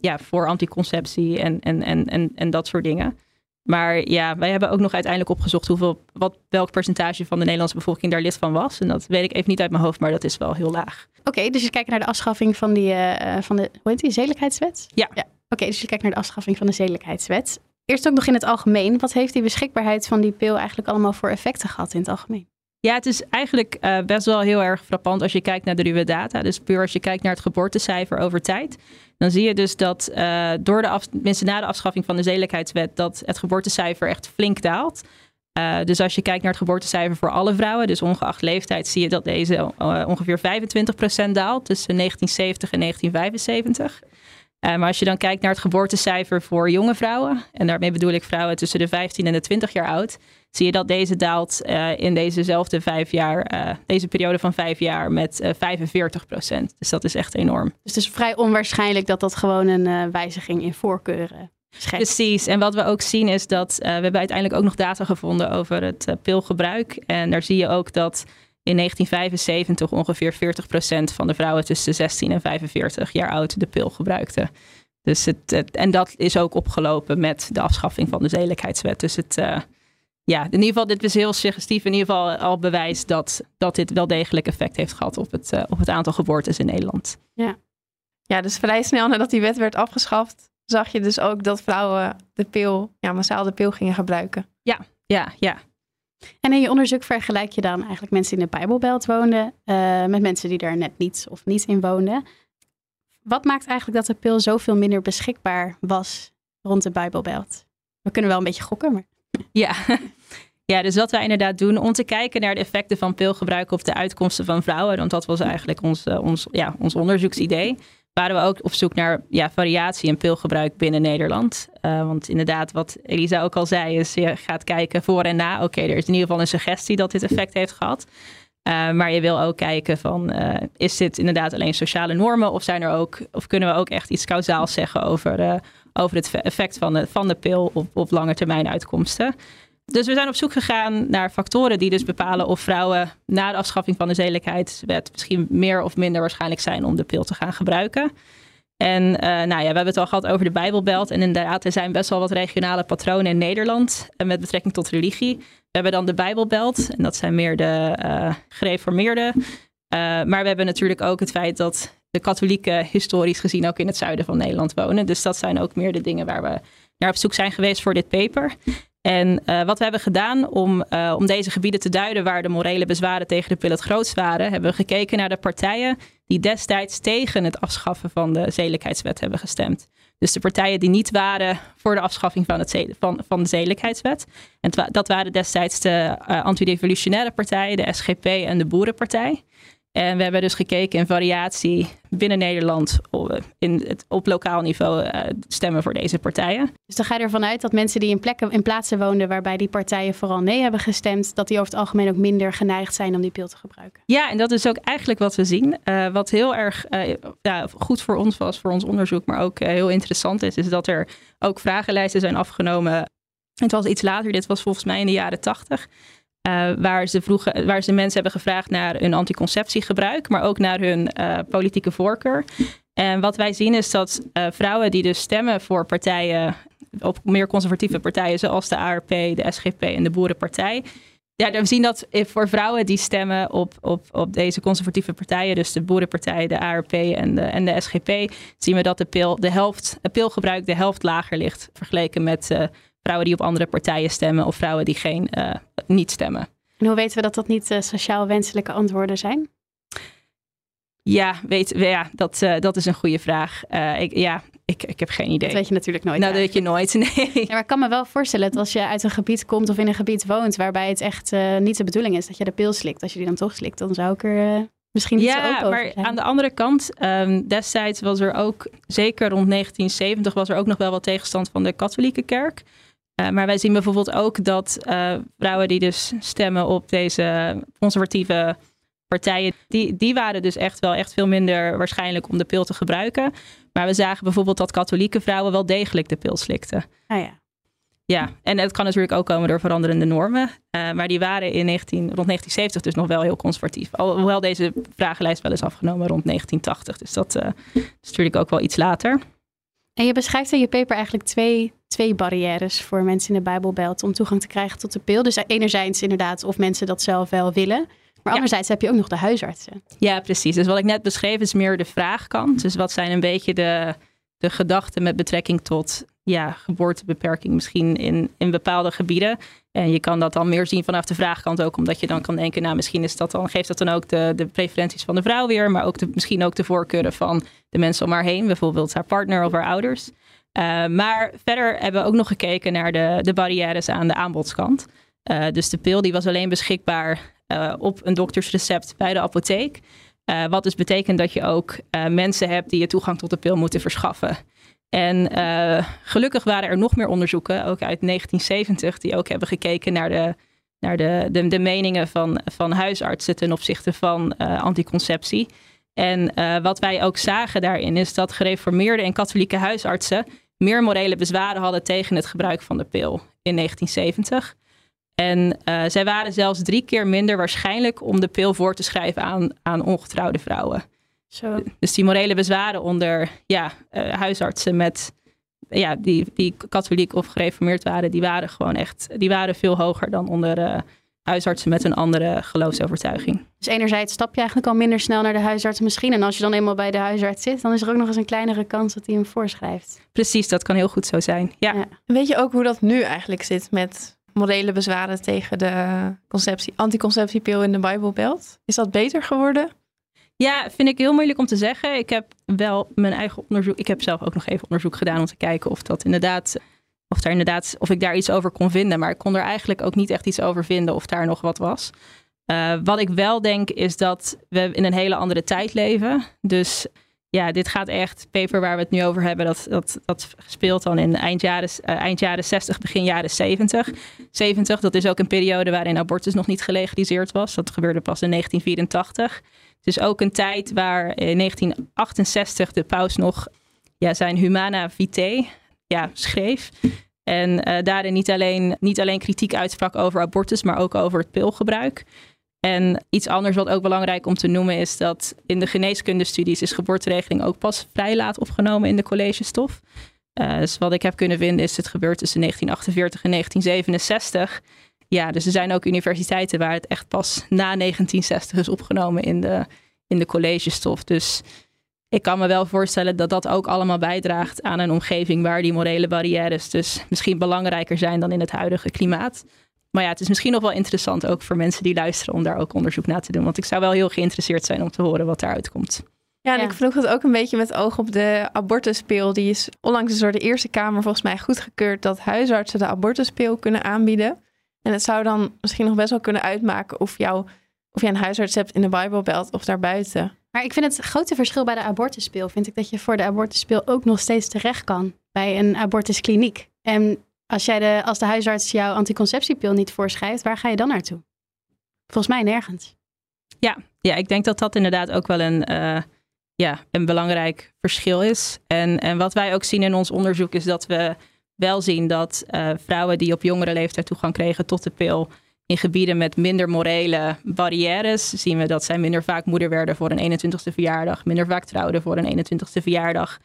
ja, voor anticonceptie en, en, en, en, en dat soort dingen. Maar ja, wij hebben ook nog uiteindelijk opgezocht hoeveel, wat, welk percentage van de Nederlandse bevolking daar lid van was. En dat weet ik even niet uit mijn hoofd, maar dat is wel heel laag. Oké, okay, dus je kijkt naar de afschaffing van, die, uh, van de, hoe heet die, zedelijkheidswet? Ja. ja. Oké, okay, dus je kijkt naar de afschaffing van de zedelijkheidswet. Eerst ook nog in het algemeen. Wat heeft die beschikbaarheid van die pil eigenlijk allemaal voor effecten gehad in het algemeen? Ja, het is eigenlijk uh, best wel heel erg frappant als je kijkt naar de ruwe data. Dus puur als je kijkt naar het geboortecijfer over tijd. Dan zie je dus dat uh, door de mensen na de afschaffing van de zedelijkheidswet, dat het geboortecijfer echt flink daalt. Uh, dus als je kijkt naar het geboortecijfer voor alle vrouwen, dus ongeacht leeftijd, zie je dat deze ongeveer 25% daalt tussen 1970 en 1975. Uh, maar als je dan kijkt naar het geboortecijfer voor jonge vrouwen, en daarmee bedoel ik vrouwen tussen de 15 en de 20 jaar oud, zie je dat deze daalt uh, in dezezelfde vijf jaar, uh, deze periode van vijf jaar met 45 procent. Dus dat is echt enorm. Dus het is vrij onwaarschijnlijk dat dat gewoon een wijziging in voorkeuren Schetst. Precies. En wat we ook zien is dat we hebben uiteindelijk ook nog data gevonden over het pilgebruik. En daar zie je ook dat in 1975 ongeveer 40% van de vrouwen tussen 16 en 45 jaar oud de pil gebruikte. Dus het, het, en dat is ook opgelopen met de afschaffing van de zedelijkheidswet. Dus het, uh, ja, in ieder geval, dit is heel suggestief. In ieder geval al bewijs dat, dat dit wel degelijk effect heeft gehad op het, uh, op het aantal geboortes in Nederland. Ja. ja, dus vrij snel nadat die wet werd afgeschaft, zag je dus ook dat vrouwen de pil, ja, massaal de pil gingen gebruiken. Ja, ja, ja. En in je onderzoek vergelijk je dan eigenlijk mensen die in de Bijbelbelt woonden uh, met mensen die daar net niet of niet in woonden. Wat maakt eigenlijk dat de pil zoveel minder beschikbaar was rond de Bijbelbelt? We kunnen wel een beetje gokken, maar... Ja. ja, dus wat wij inderdaad doen om te kijken naar de effecten van pilgebruik op de uitkomsten van vrouwen. Want dat was eigenlijk ons, uh, ons, ja, ons onderzoeksidee waren we ook op zoek naar ja, variatie in pilgebruik binnen Nederland. Uh, want inderdaad, wat Elisa ook al zei, is je gaat kijken voor en na. Oké, er is in ieder geval een suggestie dat dit effect heeft gehad. Uh, maar je wil ook kijken van, is dit inderdaad alleen sociale normen? Of, zijn er ook, of kunnen we ook echt iets kausaals zeggen over, over het effect van de, van de pil op, op lange termijn uitkomsten? Dus we zijn op zoek gegaan naar factoren die dus bepalen of vrouwen na de afschaffing van de zedelijkheidswet misschien meer of minder waarschijnlijk zijn om de pil te gaan gebruiken. En uh, nou ja, we hebben het al gehad over de Bijbelbelt. En inderdaad, er zijn best wel wat regionale patronen in Nederland uh, met betrekking tot religie. We hebben dan de Bijbelbelt. En dat zijn meer de uh, gereformeerden. maar we hebben natuurlijk ook het feit dat de katholieken historisch gezien ook in het zuiden van Nederland wonen. Dus dat zijn ook meer de dingen waar we naar op zoek zijn geweest voor dit paper. En uh, wat we hebben gedaan om, uh, om deze gebieden te duiden waar de morele bezwaren tegen de pil het waren, hebben we gekeken naar de partijen die destijds tegen het afschaffen van de zedelijkheidswet hebben gestemd. Dus de partijen die niet waren voor de afschaffing van, het van, van de zedelijkheidswet. En dat waren destijds de uh, antidevolutionaire partij, de SGP en de Boerenpartij. En we hebben dus gekeken in variatie binnen Nederland in het, op lokaal niveau uh, stemmen voor deze partijen. Dus dan ga je ervan uit dat mensen die in, plekken, in plaatsen woonden waarbij die partijen vooral nee hebben gestemd, dat die over het algemeen ook minder geneigd zijn om die pil te gebruiken. Ja, en dat is ook eigenlijk wat we zien. Uh, wat heel erg uh, ja, goed voor ons was, voor ons onderzoek, maar ook heel interessant is, is dat er ook vragenlijsten zijn afgenomen. Het was iets later, dit was volgens mij in de jaren tachtig. Uh, waar, ze vroegen, waar ze mensen hebben gevraagd naar hun anticonceptiegebruik, maar ook naar hun uh, politieke voorkeur. En wat wij zien is dat uh, vrouwen die dus stemmen voor partijen, op meer conservatieve partijen zoals de ARP, de SGP en de Boerenpartij. Ja, we zien dat voor vrouwen die stemmen op, op, op deze conservatieve partijen, dus de Boerenpartij, de ARP en de, en de SGP, zien we dat de, pil, de helft, het pilgebruik de helft lager ligt vergeleken met vrouwen die op andere partijen stemmen of vrouwen die geen, uh, niet stemmen. En hoe weten we dat dat niet uh, sociaal wenselijke antwoorden zijn? Ja, weet, ja dat, uh, dat is een goede vraag. ik, ja, ik, ik heb geen idee. Dat weet je natuurlijk nooit. Nou, dat weet je nooit, nee. Ja, maar ik kan me wel voorstellen dat als je uit een gebied komt of in een gebied woont waarbij het echt niet de bedoeling is dat je de pil slikt. Als je die dan toch slikt, dan zou ik er misschien niet ja, zo maar aan de andere kant, um, destijds was er ook, zeker rond 1970, was er ook nog wel wat tegenstand van de katholieke kerk. Uh, maar wij zien bijvoorbeeld ook dat uh, vrouwen die dus stemmen op deze conservatieve partijen, die, die waren dus echt wel echt veel minder waarschijnlijk om de pil te gebruiken. Maar we zagen bijvoorbeeld dat katholieke vrouwen wel degelijk de pil slikten. Ah ja. Ja, en het kan natuurlijk ook komen door veranderende normen. Uh, maar die waren in 19, rond 1970 dus nog wel heel conservatief. Alhoewel deze vragenlijst wel is afgenomen rond 1980. Dus dat is natuurlijk ook wel iets later. En je beschrijft in je paper eigenlijk twee, twee barrières voor mensen in de Bijbelbelt om toegang te krijgen tot de pil. Dus enerzijds inderdaad of mensen dat zelf wel willen. Maar anderzijds heb je ook nog de huisartsen. Ja, precies. Dus wat ik net beschreef is meer de vraagkant. Dus wat zijn een beetje de, de gedachten met betrekking tot ja, geboortebeperking misschien in, in bepaalde gebieden. En je kan dat dan meer zien vanaf de vraagkant ook, omdat je dan kan denken, nou misschien is dat dan, geeft dat dan ook de, de preferenties van de vrouw weer, maar ook de, misschien ook de voorkeuren van de mensen om haar heen, bijvoorbeeld haar partner of haar ouders. Uh, maar verder hebben we ook nog gekeken naar de, de barrières aan de aanbodskant. Uh, dus de pil die was alleen beschikbaar uh, op een doktersrecept bij de apotheek. wat dus betekent dat je ook mensen hebt die je toegang tot de pil moeten verschaffen. En uh, gelukkig waren er nog meer onderzoeken, ook uit 1970, die ook hebben gekeken naar de, naar de, de, de meningen van, van huisartsen ten opzichte van uh, anticonceptie. En uh, wat wij ook zagen daarin is dat gereformeerde en katholieke huisartsen meer morele bezwaren hadden tegen het gebruik van de pil in 1970. En zij waren zelfs drie keer minder waarschijnlijk om de pil voor te schrijven aan, aan ongetrouwde vrouwen. Zo. Dus die morele bezwaren onder ja, uh, huisartsen met, ja, die, die katholiek of gereformeerd waren, die waren gewoon echt, die waren veel hoger dan onder uh, huisartsen met een andere geloofsovertuiging. Dus enerzijds stap je eigenlijk al minder snel naar de huisarts misschien. En als je dan eenmaal bij de huisarts zit, dan is er ook nog eens een kleinere kans dat hij hem voorschrijft. Precies, dat kan heel goed zo zijn. Ja. ja. Weet je ook hoe dat nu eigenlijk zit met morele bezwaren tegen de conceptie, anticonceptiepil in de Bijbelbelt? Is dat beter geworden? Ja, vind ik heel moeilijk om te zeggen. Ik heb wel mijn eigen onderzoek. Ik heb zelf ook nog even onderzoek gedaan om te kijken of dat inderdaad. Of, daar inderdaad, of ik daar iets over kon vinden. Maar ik kon er eigenlijk ook niet echt iets over vinden of daar nog wat was. Uh, wat ik wel denk is dat we in een hele andere tijd leven. Dus ja, dit gaat echt, paper waar we het nu over hebben, dat, dat, dat speelt dan in eind jaren, uh, eind jaren 60, begin jaren 70. 70, dat is ook een periode waarin abortus nog niet gelegaliseerd was. Dat gebeurde pas in 1984. Het is ook een tijd waar in 1968 de paus nog ja, zijn Humana Vitae ja, schreef. En uh, daarin niet alleen, niet alleen kritiek uitsprak over abortus, maar ook over het pilgebruik. En iets anders wat ook belangrijk om te noemen is dat in de geneeskundestudies is geboorteregeling ook pas vrij laat opgenomen in de collegestof. Uh, dus wat ik heb kunnen vinden is het gebeurd tussen 1948 en 1967. Ja, dus er zijn ook universiteiten waar het echt pas na 1960 is opgenomen in de, in de collegestof. Dus ik kan me wel voorstellen dat dat ook allemaal bijdraagt aan een omgeving waar die morele barrières dus misschien belangrijker zijn dan in het huidige klimaat. Maar ja, het is misschien nog wel interessant ook voor mensen die luisteren om daar ook onderzoek naar te doen. Want ik zou wel heel geïnteresseerd zijn om te horen wat eruit komt. Ja, en ik vroeg het ook een beetje met oog op de abortuspil. Die is onlangs door de Eerste Kamer volgens mij goedgekeurd dat huisartsen de abortuspil kunnen aanbieden. En het zou dan misschien nog best wel kunnen uitmaken of, jou, of jij een huisarts hebt in de Bijbelbelt of daarbuiten. Maar ik vind het grote verschil bij de abortuspil, vind ik dat je voor de abortuspil ook nog steeds terecht kan bij een abortuskliniek. En als, jij de, als de huisarts jouw anticonceptiepil niet voorschrijft, waar ga je dan naartoe? Volgens mij nergens. Ja, ja ik denk dat dat inderdaad ook wel een, uh, ja, een belangrijk verschil is. En, en wat wij ook zien in ons onderzoek is dat we wel zien dat uh, vrouwen die op jongere leeftijd toegang kregen tot de pil in gebieden met minder morele barrières zien we dat zij minder vaak moeder werden voor een 21ste verjaardag, minder vaak trouwden voor een 21ste verjaardag,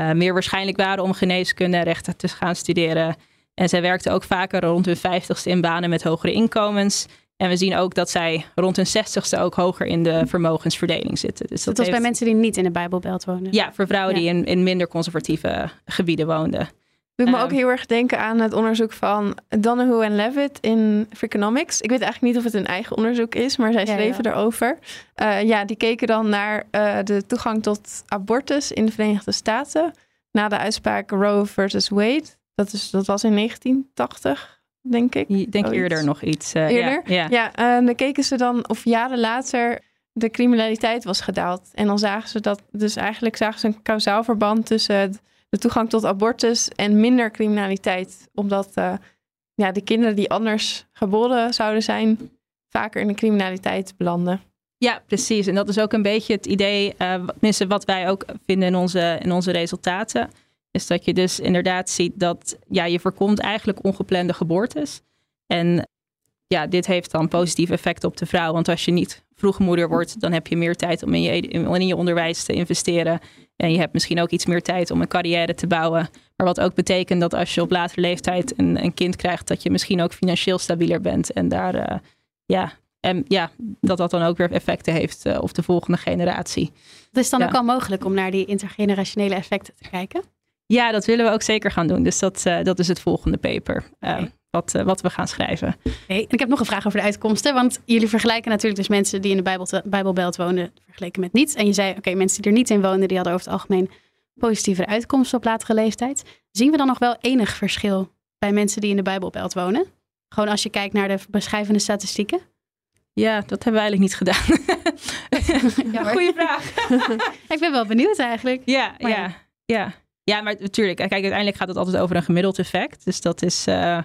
uh, meer waarschijnlijk waren om geneeskunde en rechten te gaan studeren. En zij werkte ook vaker rond hun 50ste in banen met hogere inkomens. En we zien ook dat zij rond hun 60ste ook hoger in de vermogensverdeling zitten. Dus dat, dat was bij mensen die niet in de Bijbelbelt woonden. Ja, voor vrouwen die in, in minder conservatieve gebieden woonden. Doet me ook heel erg denken aan het onderzoek van Donoghue en Levitt in Freakonomics. Ik weet eigenlijk niet of het een eigen onderzook is, maar zij schreven erover. Uh, ja, die keken dan naar uh, de toegang tot abortus in de Verenigde Staten na de uitspraak Roe versus Wade. Dat, is, dat was in 1980, denk ik. Ik denk eerder nog iets. Uh, eerder? Ja, ja. ja dan keken ze dan of jaren later de criminaliteit was gedaald. En dan zagen ze dat, dus eigenlijk zagen ze een kausaal verband tussen... Het, de toegang tot abortus en minder criminaliteit. Omdat uh, ja, de kinderen die anders geboren zouden zijn, vaker in de criminaliteit belanden. Ja, precies. En dat is ook een beetje het idee, uh, wat wij ook vinden in onze, in onze resultaten. Is dat je dus inderdaad ziet dat ja, je voorkomt eigenlijk ongeplande geboortes. En ja, dit heeft dan positief effect op de vrouw. Want als je niet vroeg moeder wordt, dan heb je meer tijd om in je, in je onderwijs te investeren. En je hebt misschien ook iets meer tijd om een carrière te bouwen. Maar wat ook betekent dat als je op latere leeftijd een, een kind krijgt, dat je misschien ook financieel stabieler bent. En daar, uh, ja, en ja, dat dat dan ook weer effecten heeft uh, op de volgende generatie. Het is dan ook al mogelijk om naar die intergenerationele effecten te kijken? Ja, dat willen we ook zeker gaan doen. Dus dat, uh, dat is het volgende paper. Okay wat, uh, wat we gaan schrijven. Hey, ik heb nog een vraag over de uitkomsten. Want jullie vergelijken natuurlijk dus mensen die in de Bijbel, Bijbelbelt wonen, vergeleken met niets. En je zei, oké, mensen die er niet in wonen, die hadden over het algemeen positievere uitkomsten op latere leeftijd. Zien we dan nog wel enig verschil bij mensen die in de Bijbelbelt wonen? Gewoon als je kijkt naar de beschrijvende statistieken? Ja, dat hebben we eigenlijk niet gedaan. ja, Goeie vraag. ik ben wel benieuwd eigenlijk. Ja, ja, ja. Ja, maar natuurlijk. Kijk, uiteindelijk gaat het altijd over een gemiddeld effect. Dus dat is... Uh,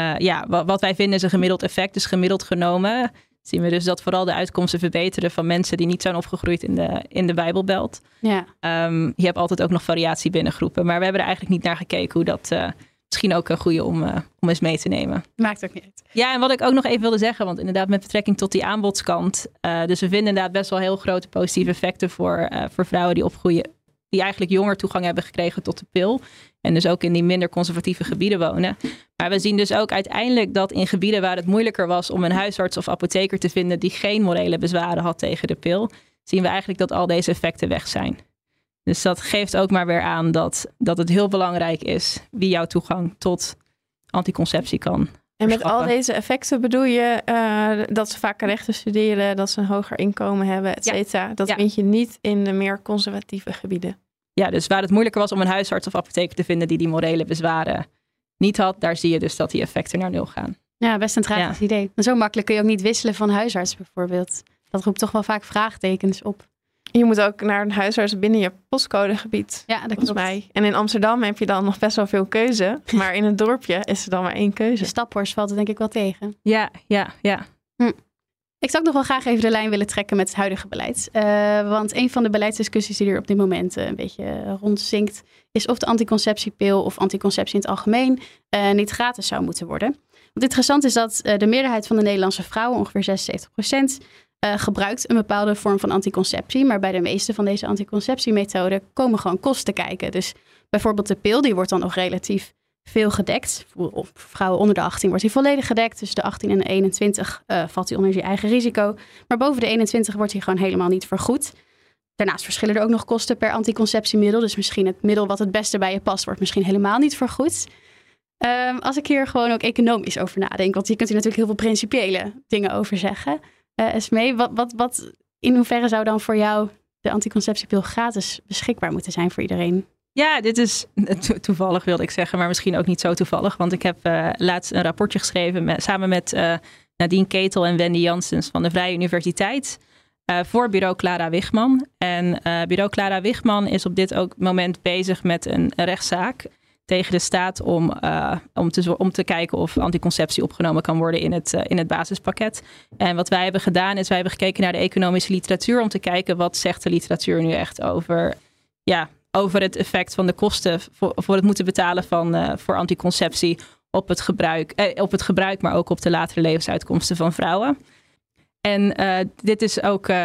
uh, ja, wat, wij vinden is een gemiddeld effect. Dus gemiddeld genomen zien we dus dat vooral de uitkomsten verbeteren van mensen die niet zijn opgegroeid in de, in de Bijbelbelt. Ja. Um, je hebt altijd ook nog variatie binnen groepen. Maar we hebben er eigenlijk niet naar gekeken hoe dat uh, misschien ook een goede om, uh, om eens mee te nemen. Maakt ook niet uit. Ja, en wat ik ook nog even wilde zeggen, want inderdaad met betrekking tot die aanbodskant. dus we vinden inderdaad best wel heel grote positieve effecten voor, voor vrouwen die opgroeien die eigenlijk jonger toegang hebben gekregen tot de pil. En dus ook in die minder conservatieve gebieden wonen. Maar we zien dus ook uiteindelijk dat in gebieden waar het moeilijker was om een huisarts of apotheker te vinden die geen morele bezwaren had tegen de pil, zien we eigenlijk dat al deze effecten weg zijn. Dus dat geeft ook maar weer aan dat, dat het heel belangrijk is wie jouw toegang tot anticonceptie kan. En met al deze effecten bedoel je uh, dat ze vaker rechten studeren, dat ze een hoger inkomen hebben, et cetera. Dat vind je niet in de meer conservatieve gebieden. Ja, dus waar het moeilijker was om een huisarts of apotheker te vinden die die morele bezwaren niet had, daar zie je dus dat die effecten naar nul gaan. Ja, best een tragisch idee. Maar zo makkelijk kun je ook niet wisselen van huisarts bijvoorbeeld. Dat roept toch wel vaak vraagtekens op. Je moet ook naar een huisarts binnen je postcodegebied. Ja, dat volgens klopt. mij. En in Amsterdam heb je dan nog best wel veel keuze. Maar in het dorpje is er dan maar één keuze. De staphorst valt er denk ik wel tegen. Ja, ja, ja. Hm. Ik zou ook nog wel graag even de lijn willen trekken met het huidige beleid. Uh, want een van de beleidsdiscussies die er op dit moment uh, een beetje rondzinkt, is of de anticonceptiepil of anticonceptie in het algemeen uh, niet gratis zou moeten worden. Want interessant is dat de meerderheid van de Nederlandse vrouwen, ongeveer 76 procent, gebruikt een bepaalde vorm van anticonceptie. Maar bij de meeste van deze anticonceptiemethoden komen gewoon kosten kijken. Dus bijvoorbeeld de pil, die wordt dan nog relatief veel gedekt. Voor vrouwen onder de 18 wordt hij volledig gedekt. Tussen de 18 en de 21 uh, valt hij onder je eigen risico. Maar boven de 21 wordt hij gewoon helemaal niet vergoed. Daarnaast verschillen er ook nog kosten per anticonceptiemiddel. Dus misschien het middel wat het beste bij je past, wordt misschien helemaal niet vergoed. Um, als ik hier gewoon ook economisch over nadenk, want hier kunt u natuurlijk heel veel principiële dingen over zeggen. Uh, Esmee, wat, wat, wat, in hoeverre zou dan voor jou de anticonceptiepil gratis beschikbaar moeten zijn voor iedereen? Ja, dit is toevallig wilde ik zeggen, maar misschien ook niet zo toevallig. Want ik heb uh, laatst een rapportje geschreven samen met uh, Nadine Ketel en Wendy Janssens van de Vrije Universiteit. Voor bureau Clara Wigman. En bureau Clara Wigman is op dit ook moment bezig met een rechtszaak tegen de staat om, om, te, om te kijken of anticonceptie opgenomen kan worden in het, in het basispakket. En wat wij hebben gedaan is wij hebben gekeken naar de economische literatuur om te kijken wat zegt de literatuur nu echt over ja, over het effect van de kosten voor, het moeten betalen van, uh, voor anticonceptie op het, gebruik, eh, op het gebruik, maar ook op de latere levensuitkomsten van vrouwen. En dit is ook, uh,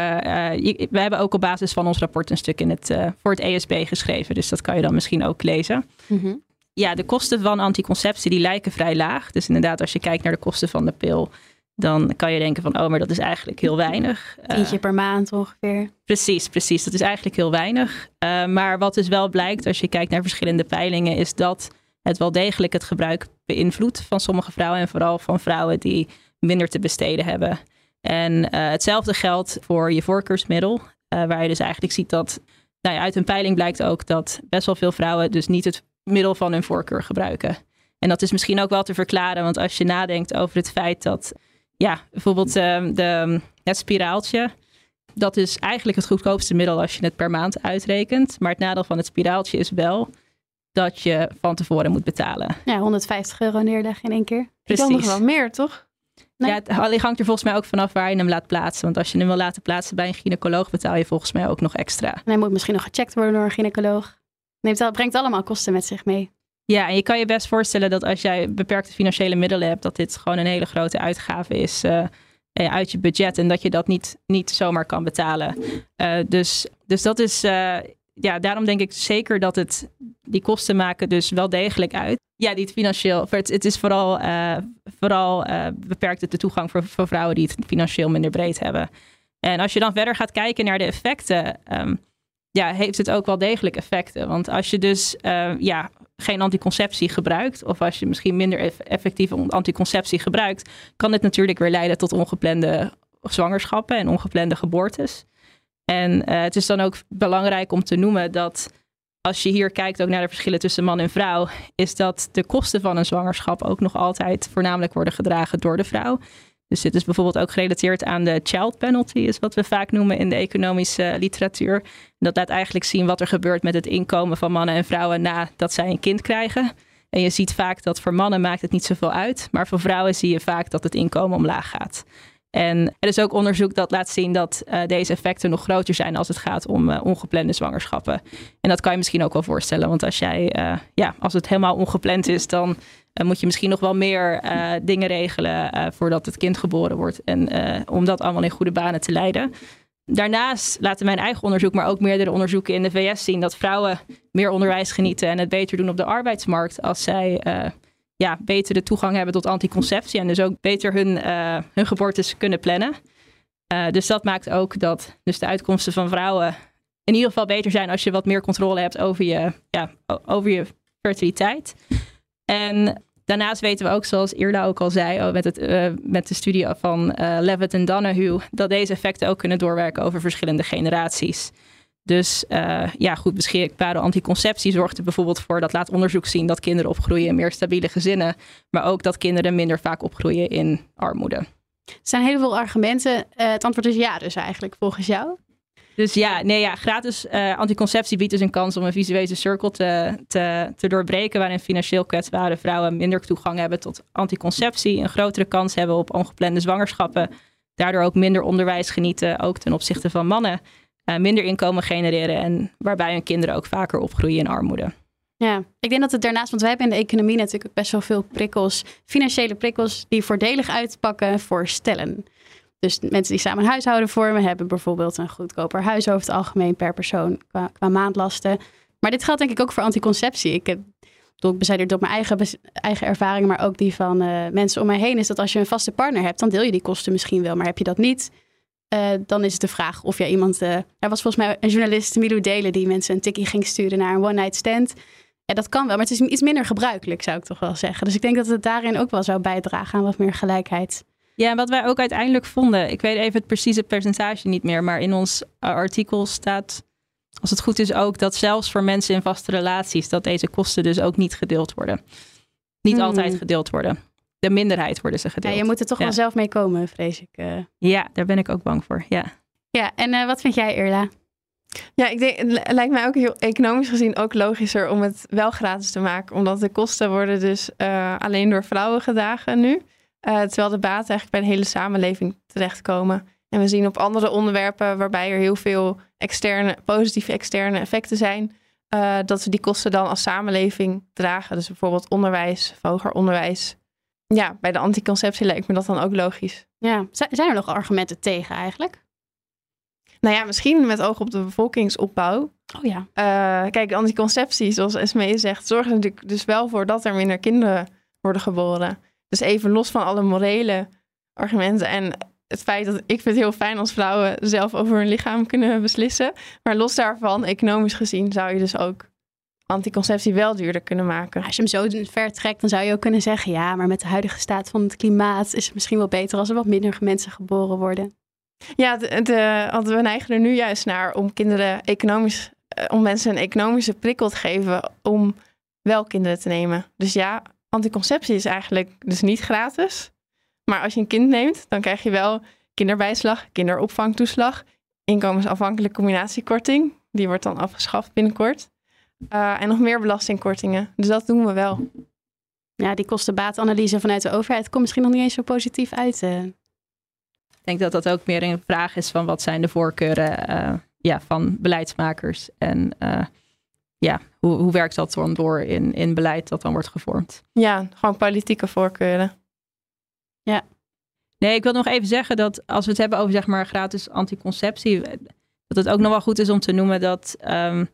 we hebben ook op basis van ons rapport een stuk in het, voor het ESB geschreven. Dus dat kan je dan misschien ook lezen. -hmm. Ja, de kosten van anticonceptie die lijken vrij laag. Dus inderdaad, als je kijkt naar de kosten van de pil, dan kan je denken van, oh, maar dat is eigenlijk heel weinig. Tientje uh, per maand ongeveer. Precies, precies. Dat is eigenlijk heel weinig. Uh, maar wat dus wel blijkt als je kijkt naar verschillende peilingen, is dat het wel degelijk het gebruik beïnvloedt van sommige vrouwen en vooral van vrouwen die minder te besteden hebben. En uh, hetzelfde geldt voor je voorkeursmiddel, waar je dus eigenlijk ziet dat, nou ja, uit een peiling blijkt ook dat best wel veel vrouwen dus niet het middel van hun voorkeur gebruiken. En dat is misschien ook wel te verklaren, want als je nadenkt over het feit dat ja, bijvoorbeeld uh, de, het spiraaltje. Dat is eigenlijk het goedkoopste middel als je het per maand uitrekent. Maar het nadeel van het spiraaltje is wel dat je van tevoren moet betalen. Ja, 150 euro neerleggen in één keer. Precies. Dan nog wel meer, toch? Nee. Ja, het hangt er volgens mij ook vanaf waar je hem laat plaatsen. Want als je hem wil laten plaatsen bij een gynaecoloog, betaal je volgens mij ook nog extra. En hij moet misschien nog gecheckt worden door een gynaecoloog. Neemt dat brengt allemaal kosten met zich mee. Ja, en je kan je best voorstellen dat als jij beperkte financiële middelen hebt, dat dit gewoon een hele grote uitgave is uh, uit je budget en dat je dat niet, niet zomaar kan betalen. Uh, dus, dus dat is, ja, daarom denk ik zeker dat het, die kosten maken dus wel degelijk uit. Ja, die het financieel, het, is vooral, vooral beperkt de toegang voor, voor vrouwen die het financieel minder breed hebben. En als je dan verder gaat kijken naar de effecten, um, ja, heeft het ook wel degelijk effecten. Want als je dus ja, geen anticonceptie gebruikt, of als je misschien minder effectief anticonceptie gebruikt, kan dit natuurlijk weer leiden tot ongeplande zwangerschappen en ongeplande geboortes. En uh, het is dan ook belangrijk om te noemen dat als je hier kijkt ook naar de verschillen tussen man en vrouw, is dat de kosten van een zwangerschap ook nog altijd voornamelijk worden gedragen door de vrouw. Dus dit is bijvoorbeeld ook gerelateerd aan de child penalty, is wat we vaak noemen in de economische literatuur. Dat laat eigenlijk zien wat er gebeurt met het inkomen van mannen en vrouwen nadat zij een kind krijgen. En je ziet vaak dat voor mannen maakt het niet zoveel uit, maar voor vrouwen zie je vaak dat het inkomen omlaag gaat. En er is ook onderzoek dat laat zien dat uh, deze effecten nog groter zijn als het gaat om uh, ongeplande zwangerschappen. En dat kan je misschien ook wel voorstellen, want als jij, ja, als het helemaal ongepland is, dan moet je misschien nog wel meer dingen regelen voordat het kind geboren wordt. En om dat allemaal in goede banen te leiden. Daarnaast laten mijn eigen onderzoek, maar ook meerdere onderzoeken in de VS zien dat vrouwen meer onderwijs genieten en het beter doen op de arbeidsmarkt als zij ja, beter de toegang hebben tot anticonceptie en dus ook beter hun, uh, hun geboortes kunnen plannen. Uh, dus dat maakt ook dat dus de uitkomsten van vrouwen in ieder geval beter zijn als je wat meer controle hebt over je, ja, over je fertiliteit. En daarnaast weten we ook, zoals Irla ook al zei, oh, met, het, uh, met de studie van Levitt en Donahue, dat deze effecten ook kunnen doorwerken over verschillende generaties. Dus uh, ja, goed beschikbare anticonceptie zorgt er bijvoorbeeld voor, dat laat onderzoek zien, dat kinderen opgroeien in meer stabiele gezinnen. Maar ook dat kinderen minder vaak opgroeien in armoede. Er zijn heel veel argumenten. Uh, het antwoord is ja dus eigenlijk, volgens jou? Dus ja, nee, ja gratis uh, anticonceptie biedt dus een kans om een visuele cirkel te, te, doorbreken. Waarin financieel kwetsbare vrouwen minder toegang hebben tot anticonceptie. Een grotere kans hebben op ongeplande zwangerschappen daardoor ook minder onderwijs genieten, ook ten opzichte van mannen. Uh, minder inkomen genereren en waarbij hun kinderen ook vaker opgroeien in armoede. Ja, ik denk dat het daarnaast, want wij hebben in de economie natuurlijk best wel veel prikkels, financiële prikkels, die voordelig uitpakken voor stellen. Dus mensen die samen een huishouden vormen, hebben bijvoorbeeld een goedkoper huis over het algemeen per persoon qua, maandlasten. Maar dit geldt denk ik ook voor anticonceptie. Ik heb ik bezijder door mijn eigen, eigen ervaringen, maar ook die van uh, mensen om mij heen, is dat als je een vaste partner hebt, dan deel je die kosten misschien wel. Maar heb je dat niet, uh, dan is het de vraag of jij iemand. Uh, er was volgens mij een journalist, Milou Delen, die mensen een tikkie ging sturen naar een one-night stand. Ja, dat kan wel, maar het is iets minder gebruikelijk, zou ik toch wel zeggen. Dus ik denk dat het daarin ook wel zou bijdragen aan wat meer gelijkheid. Ja, wat wij ook uiteindelijk vonden, ik weet even het precieze percentage niet meer, maar in ons artikel staat als het goed is ook dat zelfs voor mensen in vaste relaties, dat deze kosten dus ook niet gedeeld worden. Niet hmm. altijd gedeeld worden. De minderheid worden ze gedeeld. Ja, je moet er toch wel zelf mee komen, vrees ik. Uh. Ja, daar ben ik ook bang voor. Ja, ja en uh, wat vind jij, Irla? Ja, ik denk, het lijkt mij ook heel economisch gezien ook logischer om het wel gratis te maken. Omdat de kosten worden dus uh, alleen door vrouwen gedragen nu. Terwijl de baten eigenlijk bij de hele samenleving terechtkomen. En we zien op andere onderwerpen waarbij er heel veel externe, positieve externe effecten zijn, uh, dat we die kosten dan als samenleving dragen. Dus bijvoorbeeld onderwijs, hoger onderwijs. Ja, bij de anticonceptie lijkt me dat dan ook logisch. Ja, zijn er nog argumenten tegen eigenlijk? Nou ja, misschien met oog op de bevolkingsopbouw. Oh ja. Uh, kijk, anticonceptie, zoals Esmee zegt, zorgt er natuurlijk dus wel voor dat er minder kinderen worden geboren. Dus even los van alle morele argumenten en het feit dat ik vind het heel fijn als vrouwen zelf over hun lichaam kunnen beslissen. Maar los daarvan, economisch gezien, zou je dus ook anticonceptie wel duurder kunnen maken. Als je hem zo ver trekt, dan zou je ook kunnen zeggen: ja, maar met de huidige staat van het klimaat is het misschien wel beter als er wat minder mensen geboren worden. Ja, de, de, we neigen er nu juist naar om kinderen economisch, eh, om mensen een economische prikkel te geven om wel kinderen te nemen. Dus ja, anticonceptie is eigenlijk dus niet gratis. Maar als je een kind neemt, dan krijg je wel kinderbijslag, kinderopvangtoeslag, inkomensafhankelijke combinatiekorting. Die wordt dan afgeschaft binnenkort. Uh, en nog meer belastingkortingen. Dus dat doen we wel. Ja, die kostenbaatanalyse vanuit de overheid komt misschien nog niet eens zo positief uit. Uh. Ik denk dat dat ook meer een vraag is van wat zijn de voorkeuren uh, ja, van beleidsmakers. En ja, hoe, hoe werkt dat dan door in, in beleid dat dan wordt gevormd? Ja, gewoon politieke voorkeuren. Ja. Nee, ik wil nog even zeggen dat als we het hebben over zeg maar gratis anticonceptie, dat het ook nog wel goed is om te noemen dat um,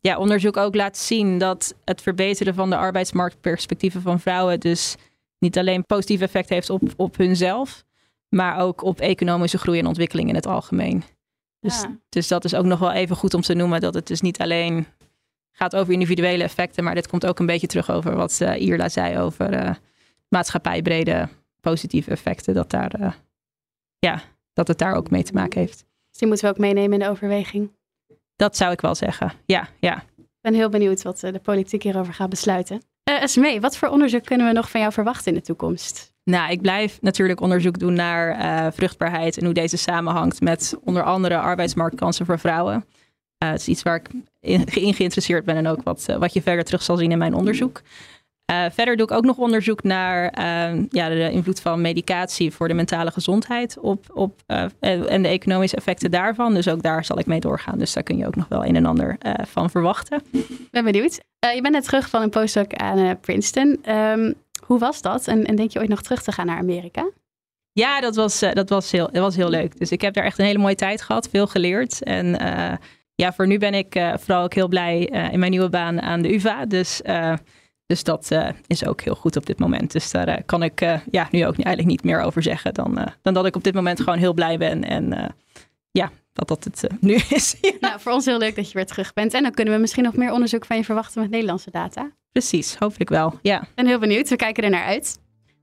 ja, onderzoek ook laat zien dat het verbeteren van de arbeidsmarktperspectieven van vrouwen dus niet alleen positief effect heeft op, op hunzelf, maar ook op economische groei en ontwikkeling in het algemeen. Dus, dus dat is ook nog wel even goed om te noemen dat het dus niet alleen gaat over individuele effecten, maar dit komt ook een beetje terug over wat uh, Irla zei over uh, maatschappijbrede positieve effecten, dat, daar, uh, ja, dat het daar ook mee te maken heeft. Dus die moeten we ook meenemen in de overweging. Dat zou ik wel zeggen, ja. ja. Ik ben heel benieuwd wat eh, de politiek hierover gaat besluiten. Uh, Esmee, wat voor onderzoek kunnen we nog van jou verwachten in de toekomst? Nou, ik blijf natuurlijk onderzoek doen naar uh, vruchtbaarheid en hoe deze samenhangt met onder andere arbeidsmarktkansen voor vrouwen. Uh, het is iets waar ik in, in, geïnteresseerd ben en ook wat, wat je verder terug zal zien in mijn onderzoek. Uh, verder doe ik ook nog onderzoek naar uh, ja, de invloed van medicatie voor de mentale gezondheid op, op, en de economische effecten daarvan. Dus ook daar zal ik mee doorgaan. Dus daar kun je ook nog wel een en ander van verwachten. Ben benieuwd. je bent net terug van een postdoc aan Princeton. Um, hoe was dat? En, en, denk je ooit nog terug te gaan naar Amerika? Ja, dat was, dat, was heel, dat was heel leuk. Dus ik heb daar echt een hele mooie tijd gehad, veel geleerd. En ja, voor nu ben ik vooral ook heel blij in mijn nieuwe baan aan de UvA. Dus dus dat is ook heel goed op dit moment. Dus daar kan ik ja, nu ook eigenlijk niet meer over zeggen dan, dan dat ik op dit moment gewoon heel blij ben. En ja, dat dat het nu is. ja. Nou, voor ons heel leuk dat je weer terug bent. En dan kunnen we misschien nog meer onderzoek van je verwachten met Nederlandse data. Precies, hopelijk wel. Ja. Ik ben heel benieuwd. We kijken er naar uit.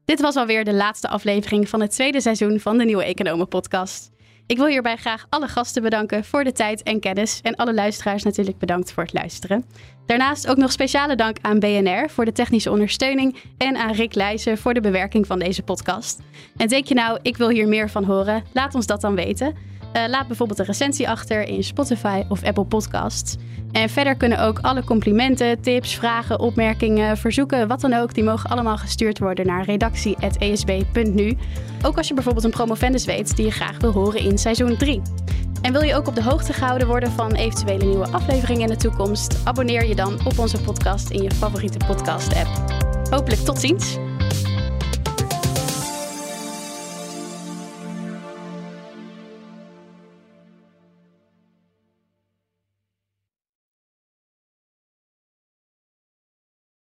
Dit was alweer de laatste aflevering van het tweede seizoen van de Nieuwe Economen Podcast. Ik wil hierbij graag alle gasten bedanken voor de tijd en kennis. En alle luisteraars natuurlijk bedankt voor het luisteren. Daarnaast ook nog speciale dank aan BNR voor de technische ondersteuning. En aan Rick Leijzen voor de bewerking van deze podcast. En denk je nou, ik wil hier meer van horen? Laat ons dat dan weten. Uh, laat bijvoorbeeld een recensie achter in Spotify of Apple Podcasts. En verder kunnen ook alle complimenten, tips, vragen, opmerkingen, verzoeken, wat dan ook, die mogen allemaal gestuurd worden naar redactie.esb.nu. Ook als je bijvoorbeeld een promovendus weet die je graag wil horen in seizoen 3. En wil je ook op de hoogte gehouden worden van eventuele nieuwe afleveringen in de toekomst? Abonneer je dan op onze podcast in je favoriete podcast-app. Hopelijk tot ziens!